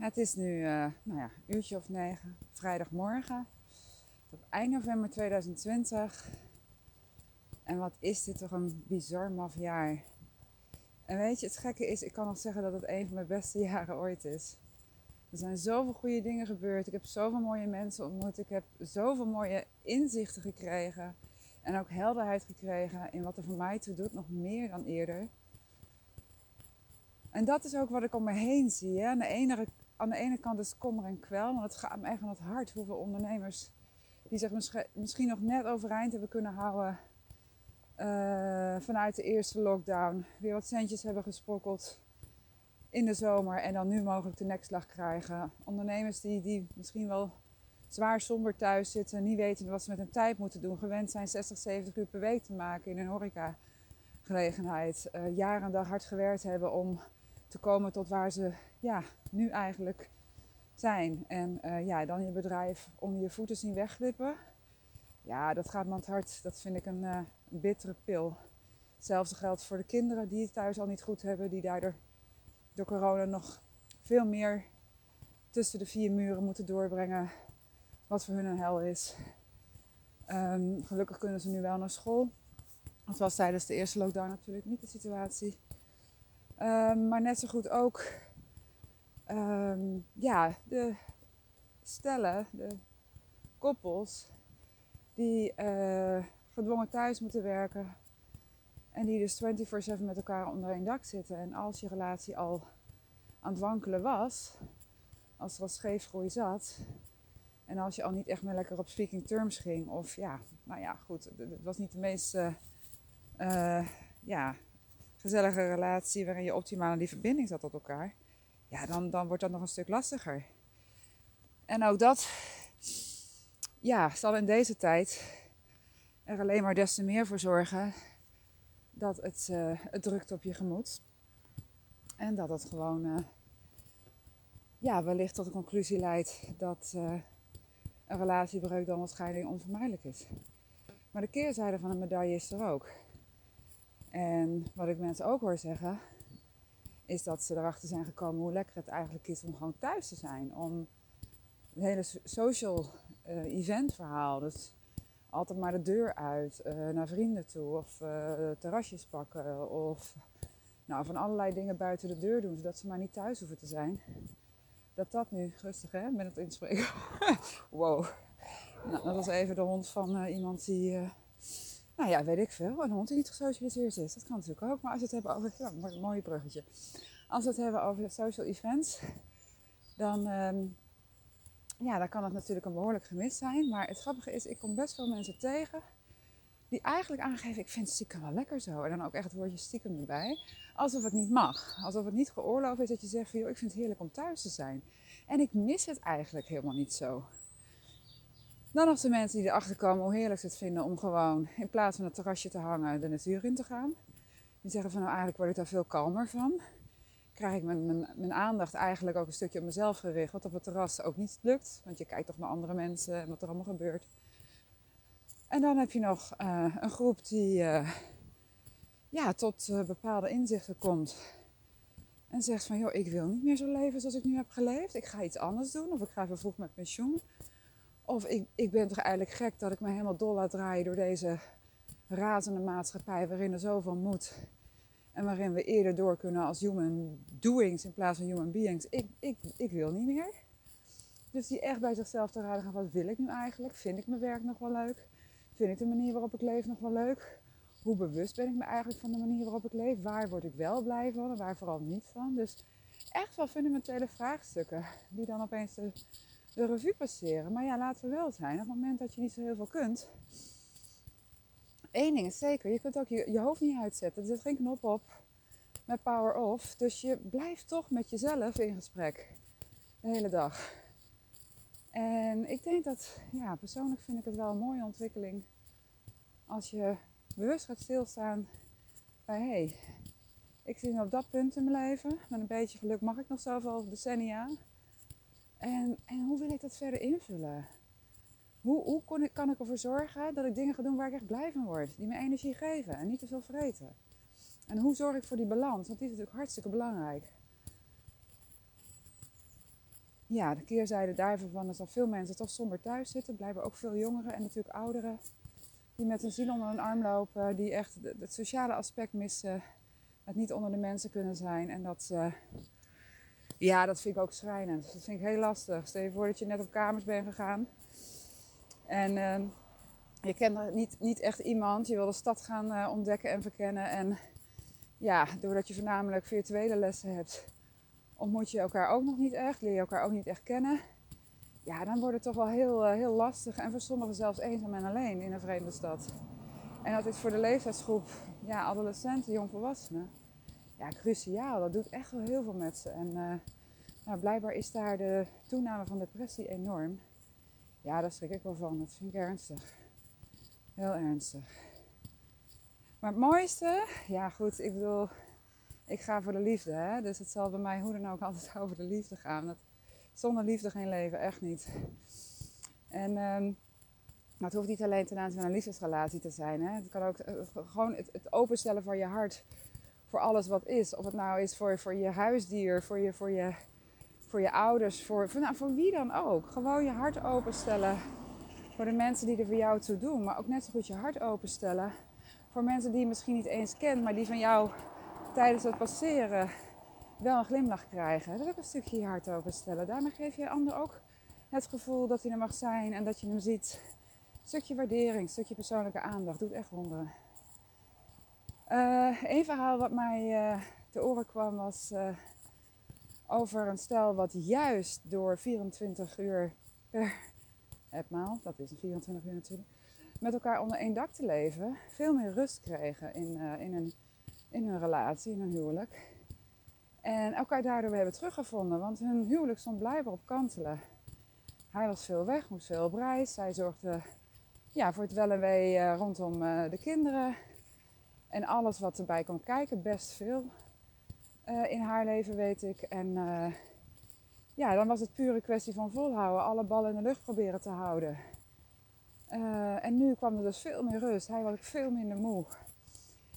Het is nu uh, nou ja, een uurtje of negen, vrijdagmorgen. Op eind november 2020. En wat is dit toch een bizar maf jaar. En weet je, het gekke is, ik kan nog zeggen dat het een van mijn beste jaren ooit is. Er zijn zoveel goede dingen gebeurd. Ik heb zoveel mooie mensen ontmoet. Ik heb zoveel mooie inzichten gekregen. En ook helderheid gekregen in wat er voor mij toe doet, nog meer dan eerder. En dat is ook wat ik om me heen zie. Hè. Aan, de ene, aan de ene kant is kommer en kwel, want het gaat me echt aan het hart hoeveel ondernemers die zich misschien nog net overeind hebben kunnen houden uh, vanuit de eerste lockdown, weer wat centjes hebben gesprokkeld in de zomer en dan nu mogelijk de nekslag krijgen. Ondernemers die, die misschien wel zwaar somber thuis zitten, niet weten wat ze met hun tijd moeten doen, gewend zijn 60, 70 uur per week te maken in hun horeca gelegenheid, uh, jaren dag hard gewerkt hebben om te komen tot waar ze ja, nu eigenlijk zijn. En uh, ja, dan je bedrijf om je voeten zien wegglippen. Ja, dat gaat me aan het hart. Dat vind ik een, uh, bittere pil. Hetzelfde geldt voor de kinderen die het thuis al niet goed hebben, die daardoor door corona nog veel meer tussen de vier muren moeten doorbrengen, wat voor hun een hel is. Um, gelukkig kunnen ze nu wel naar school. Dat was tijdens de eerste lockdown natuurlijk niet de situatie. Um, maar net zo goed ook um, ja, de stellen, de koppels die uh, gedwongen thuis moeten werken. En die dus 24/7 met elkaar onder één dak zitten. En als je relatie al aan het wankelen was, als er al scheefgroei zat, en als je al niet echt meer lekker op speaking terms ging, of ja, nou ja, goed, het was niet de meest uh, ja, gezellige relatie waarin je optimaal in die verbinding zat tot elkaar, ja, dan, dan wordt dat nog een stuk lastiger. En ook dat, ja, zal in deze tijd er alleen maar des te meer voor zorgen dat het, uh, het drukt op je gemoed. En dat het gewoon, uh, ja, wellicht tot de conclusie leidt dat uh, een relatiebreuk dan waarschijnlijk onvermijdelijk is. Maar de keerzijde van de medaille is er ook. En wat ik mensen ook hoor zeggen, is dat ze erachter zijn gekomen hoe lekker het eigenlijk is om gewoon thuis te zijn. Om het hele social uh, event verhaal. Dus altijd maar de deur uit, uh, naar vrienden toe of uh, terrasjes pakken of nou, van allerlei dingen buiten de deur doen, zodat ze maar niet thuis hoeven te zijn. Dat dat nu, rustig hè, met het inspreken. wow. Nou, dat was even de hond van iemand die nou ja, weet ik veel. Een hond die niet gesocialiseerd is. Dat kan natuurlijk ook. Maar als we het hebben over... Ja, een mooi bruggetje. Als we het hebben over social events... Dan, um, ja, dan kan het natuurlijk een behoorlijk gemis zijn. Maar het grappige is, ik kom best veel mensen tegen... Die eigenlijk aangeven, ik vind stiekem wel lekker zo. En dan ook echt het woordje stiekem erbij. Alsof het niet mag. Alsof het niet geoorloofd is dat je zegt, joh, ik vind het heerlijk om thuis te zijn. En ik mis het eigenlijk helemaal niet zo. Dan nog de mensen die erachter komen hoe heerlijk ze het vinden om gewoon in plaats van het terrasje te hangen de natuur in te gaan. Die zeggen van nou eigenlijk word ik daar veel kalmer van. Krijg ik mijn, mijn, aandacht eigenlijk ook een stukje op mezelf gericht. Wat op het terras ook niet lukt. Want je kijkt toch naar andere mensen en wat er allemaal gebeurt. En dan heb je nog uh, een groep die uh, ja, tot uh, bepaalde inzichten komt. En zegt van joh, ik wil niet meer zo leven zoals ik nu heb geleefd. Ik ga iets anders doen. Of ik ga even vroeg met pensioen. Of ik, ik ben toch eigenlijk gek dat ik me helemaal dol laat draaien door deze razende maatschappij waarin er zoveel moet. En waarin we eerder door kunnen als human doings in plaats van human beings. Ik, ik, ik wil niet meer. Dus die echt bij zichzelf te raden gaan, wat wil ik nu eigenlijk? Vind ik mijn werk nog wel leuk? Vind ik de manier waarop ik leef nog wel leuk? Hoe bewust ben ik me eigenlijk van de manier waarop ik leef? Waar word ik wel blij van en waar vooral niet van? Dus echt wel fundamentele vraagstukken die dan opeens de de revue passeren. Maar ja, laten we wel zijn. Op het moment dat je niet zo heel veel kunt. Eén ding is zeker, je kunt ook je, je hoofd niet uitzetten. Er zit geen knop op met power off. Dus je blijft toch met jezelf in gesprek. De hele dag. En ik denk dat, ja, persoonlijk vind ik het wel een mooie ontwikkeling. Als je bewust gaat stilstaan bij, hé, hey, ik zit op dat punt in mijn leven. Met een beetje geluk mag ik nog zoveel decennia. En, en hoe wil ik dat verder invullen? Hoe, hoe ik, kan ik ervoor zorgen dat ik dingen ga doen waar ik echt blij van word? Die me energie geven en niet te veel vreten. En hoe zorg ik voor die balans? Want die is natuurlijk hartstikke belangrijk. ja, de keerzijde daarvan is dat veel mensen toch somber thuis zitten. Blijven ook veel jongeren en natuurlijk ouderen. Die met een ziel onder een arm lopen. Die echt het sociale aspect missen. Het niet onder de mensen kunnen zijn. En dat, uh, ja, dat vind ik ook schrijnend. Dat vind ik heel lastig. Stel je voor dat je net op kamers bent gegaan. En uh, je kent niet, niet echt iemand. Je wil de stad gaan uh, ontdekken en verkennen. En ja, doordat je voornamelijk virtuele lessen hebt ontmoet je elkaar ook nog niet echt, leer je elkaar ook niet echt kennen. Ja, dan wordt het toch wel heel, uh, heel lastig en voor sommigen zelfs eenzaam en alleen in een vreemde stad. En dat is voor de leeftijdsgroep, ja, adolescenten, jongvolwassenen, ja, cruciaal. Dat doet echt wel heel veel met ze. En uh, nou, blijkbaar is daar de toename van depressie enorm. Ja, daar schrik ik wel van. Dat vind ik ernstig. Heel ernstig. Maar het mooiste, ja goed, ik bedoel, ik ga voor de liefde. Hè? Dus het zal bij mij hoe dan ook altijd over de liefde gaan. Dat, zonder liefde geen leven, echt niet. En um, het hoeft niet alleen ten aanzien van een liefdesrelatie te zijn. Hè? Het kan ook uh, gewoon het, het, openstellen van je hart voor alles wat is. Of het nou is voor, voor je huisdier, voor je, voor je, voor je ouders, voor, nou, voor wie dan ook. Gewoon je hart openstellen voor de mensen die er voor jou toe doen. Maar ook net zo goed je hart openstellen voor mensen die je misschien niet eens kent, maar die van jou tijdens het passeren wel een glimlach krijgen. Dat is ook een stukje je hart openstellen. Daarmee geef je ander ook het gevoel dat hij er mag zijn en dat je hem ziet. Stukje waardering, stukje persoonlijke aandacht. Doet echt wonderen. Uh, een verhaal wat mij uh, te oren kwam was uh, over een stel wat juist door 24 uur per etmaal, dat is een 24 uur natuurlijk, met elkaar onder één dak te leven, veel meer rust kregen in, in een in hun relatie, in hun huwelijk. En elkaar daardoor hebben teruggevonden, want hun huwelijk stond blijven op kantelen. Hij was veel weg, moest veel op reis. Zij zorgde ja, voor het wel en wee rondom de kinderen. En alles wat erbij kon kijken, best veel uh, in haar leven weet ik. En ja, dan was het pure kwestie van volhouden, alle ballen in de lucht proberen te houden. en nu kwam er dus veel meer rust. Hij was veel minder moe.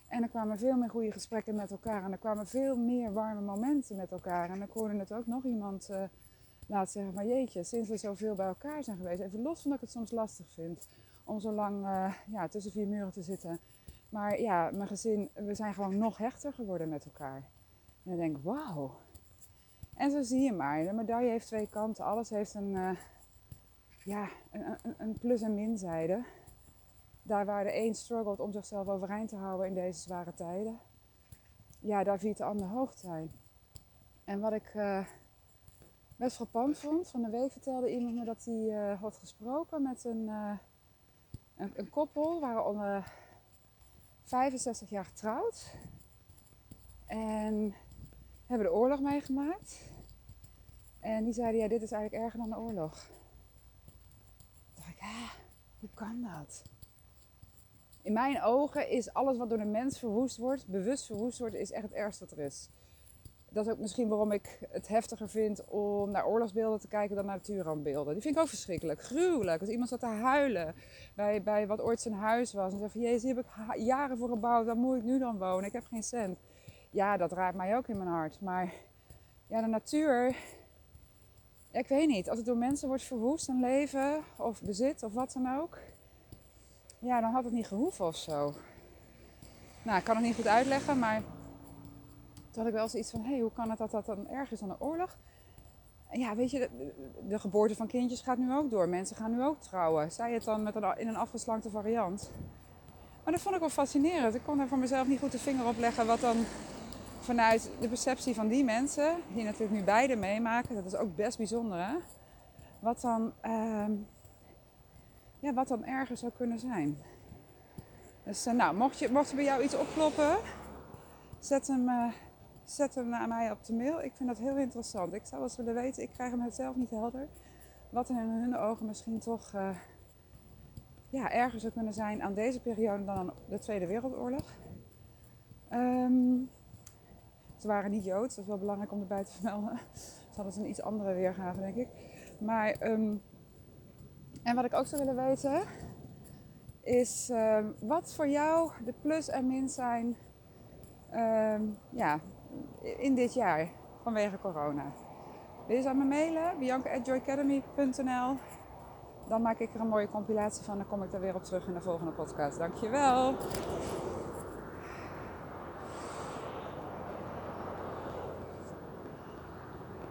En er kwamen veel meer goede gesprekken met elkaar. En er kwamen veel meer warme momenten met elkaar. En ik hoorde het ook nog iemand laten zeggen. Maar jeetje, sinds we zoveel bij elkaar zijn geweest. Even los van dat ik het soms lastig vind. Om zo lang ja, tussen vier muren te zitten. Maar ja, mijn gezin, we zijn gewoon nog hechter geworden met elkaar. En dan denk ik, wauw. En zo zie je maar. De medaille heeft twee kanten. Alles heeft een, uh, ja, een, een, plus- en minzijde daar waar de een struggelt om zichzelf overeind te houden in deze zware tijden, ja, daar viert de ander hoog zijn. En wat ik uh, best frappant vond, van de week vertelde iemand me dat hij uh, had gesproken met een, een, een, koppel, waren onder 65 jaar getrouwd en hebben de oorlog meegemaakt. En die zeiden, ja, dit is eigenlijk erger dan de oorlog. Toen dacht ik, ah, hoe kan dat? in mijn ogen is alles wat door de mens verwoest wordt, bewust verwoest wordt, is echt het ergste wat er is. Dat is ook misschien waarom ik het heftiger vind om naar oorlogsbeelden te kijken dan naar natuurrampbeelden. Die vind ik ook verschrikkelijk, gruwelijk. Als iemand zat te huilen bij, bij wat ooit zijn huis was en zei van jezus, hier heb ik jaren voor gebouwd, waar moet ik nu dan wonen? Ik heb geen cent. Ja, dat raakt mij ook in mijn hart. Maar ja, de natuur, ik weet niet, als het door mensen wordt verwoest, een leven of bezit of wat dan ook ja, dan had het niet gehoeven of zo. Nou, ik kan het niet goed uitleggen, maar toen had ik wel zoiets van, hé, hey, hoe kan het dat dat dan erg is dan de oorlog? Ja, weet je, de, geboorte van kindjes gaat nu ook door. Mensen gaan nu ook trouwen. Zij het dan met een, in een afgeslankte variant. Maar dat vond ik wel fascinerend. Ik kon er voor mezelf niet goed de vinger op leggen wat dan vanuit de perceptie van die mensen, die natuurlijk nu beide meemaken, dat is ook best bijzonder hè. Wat dan uh, ja, wat dan erger zou kunnen zijn. Dus uh, nou, mocht, je, mocht er bij jou iets opkloppen, zet hem, uh, zet hem naar mij op de mail. Ik vind dat heel interessant. Ik zou wel eens willen weten, ik krijg hem het zelf niet helder. Wat in hun ogen misschien toch uh, ja, erger zou kunnen zijn aan deze periode dan aan de Tweede Wereldoorlog. Um, ze waren niet Joods, dat is wel belangrijk om erbij te vermelden. Ze hadden een iets andere weergave, denk ik. Maar um, en wat ik ook zou willen weten is uh, wat voor jou de plus en min zijn ja, in dit jaar vanwege corona. Wil je aan me mailen? bianca.joyacademy.nl Dan maak ik er een mooie compilatie van. Dan kom ik daar weer op terug in de volgende podcast. Dankjewel.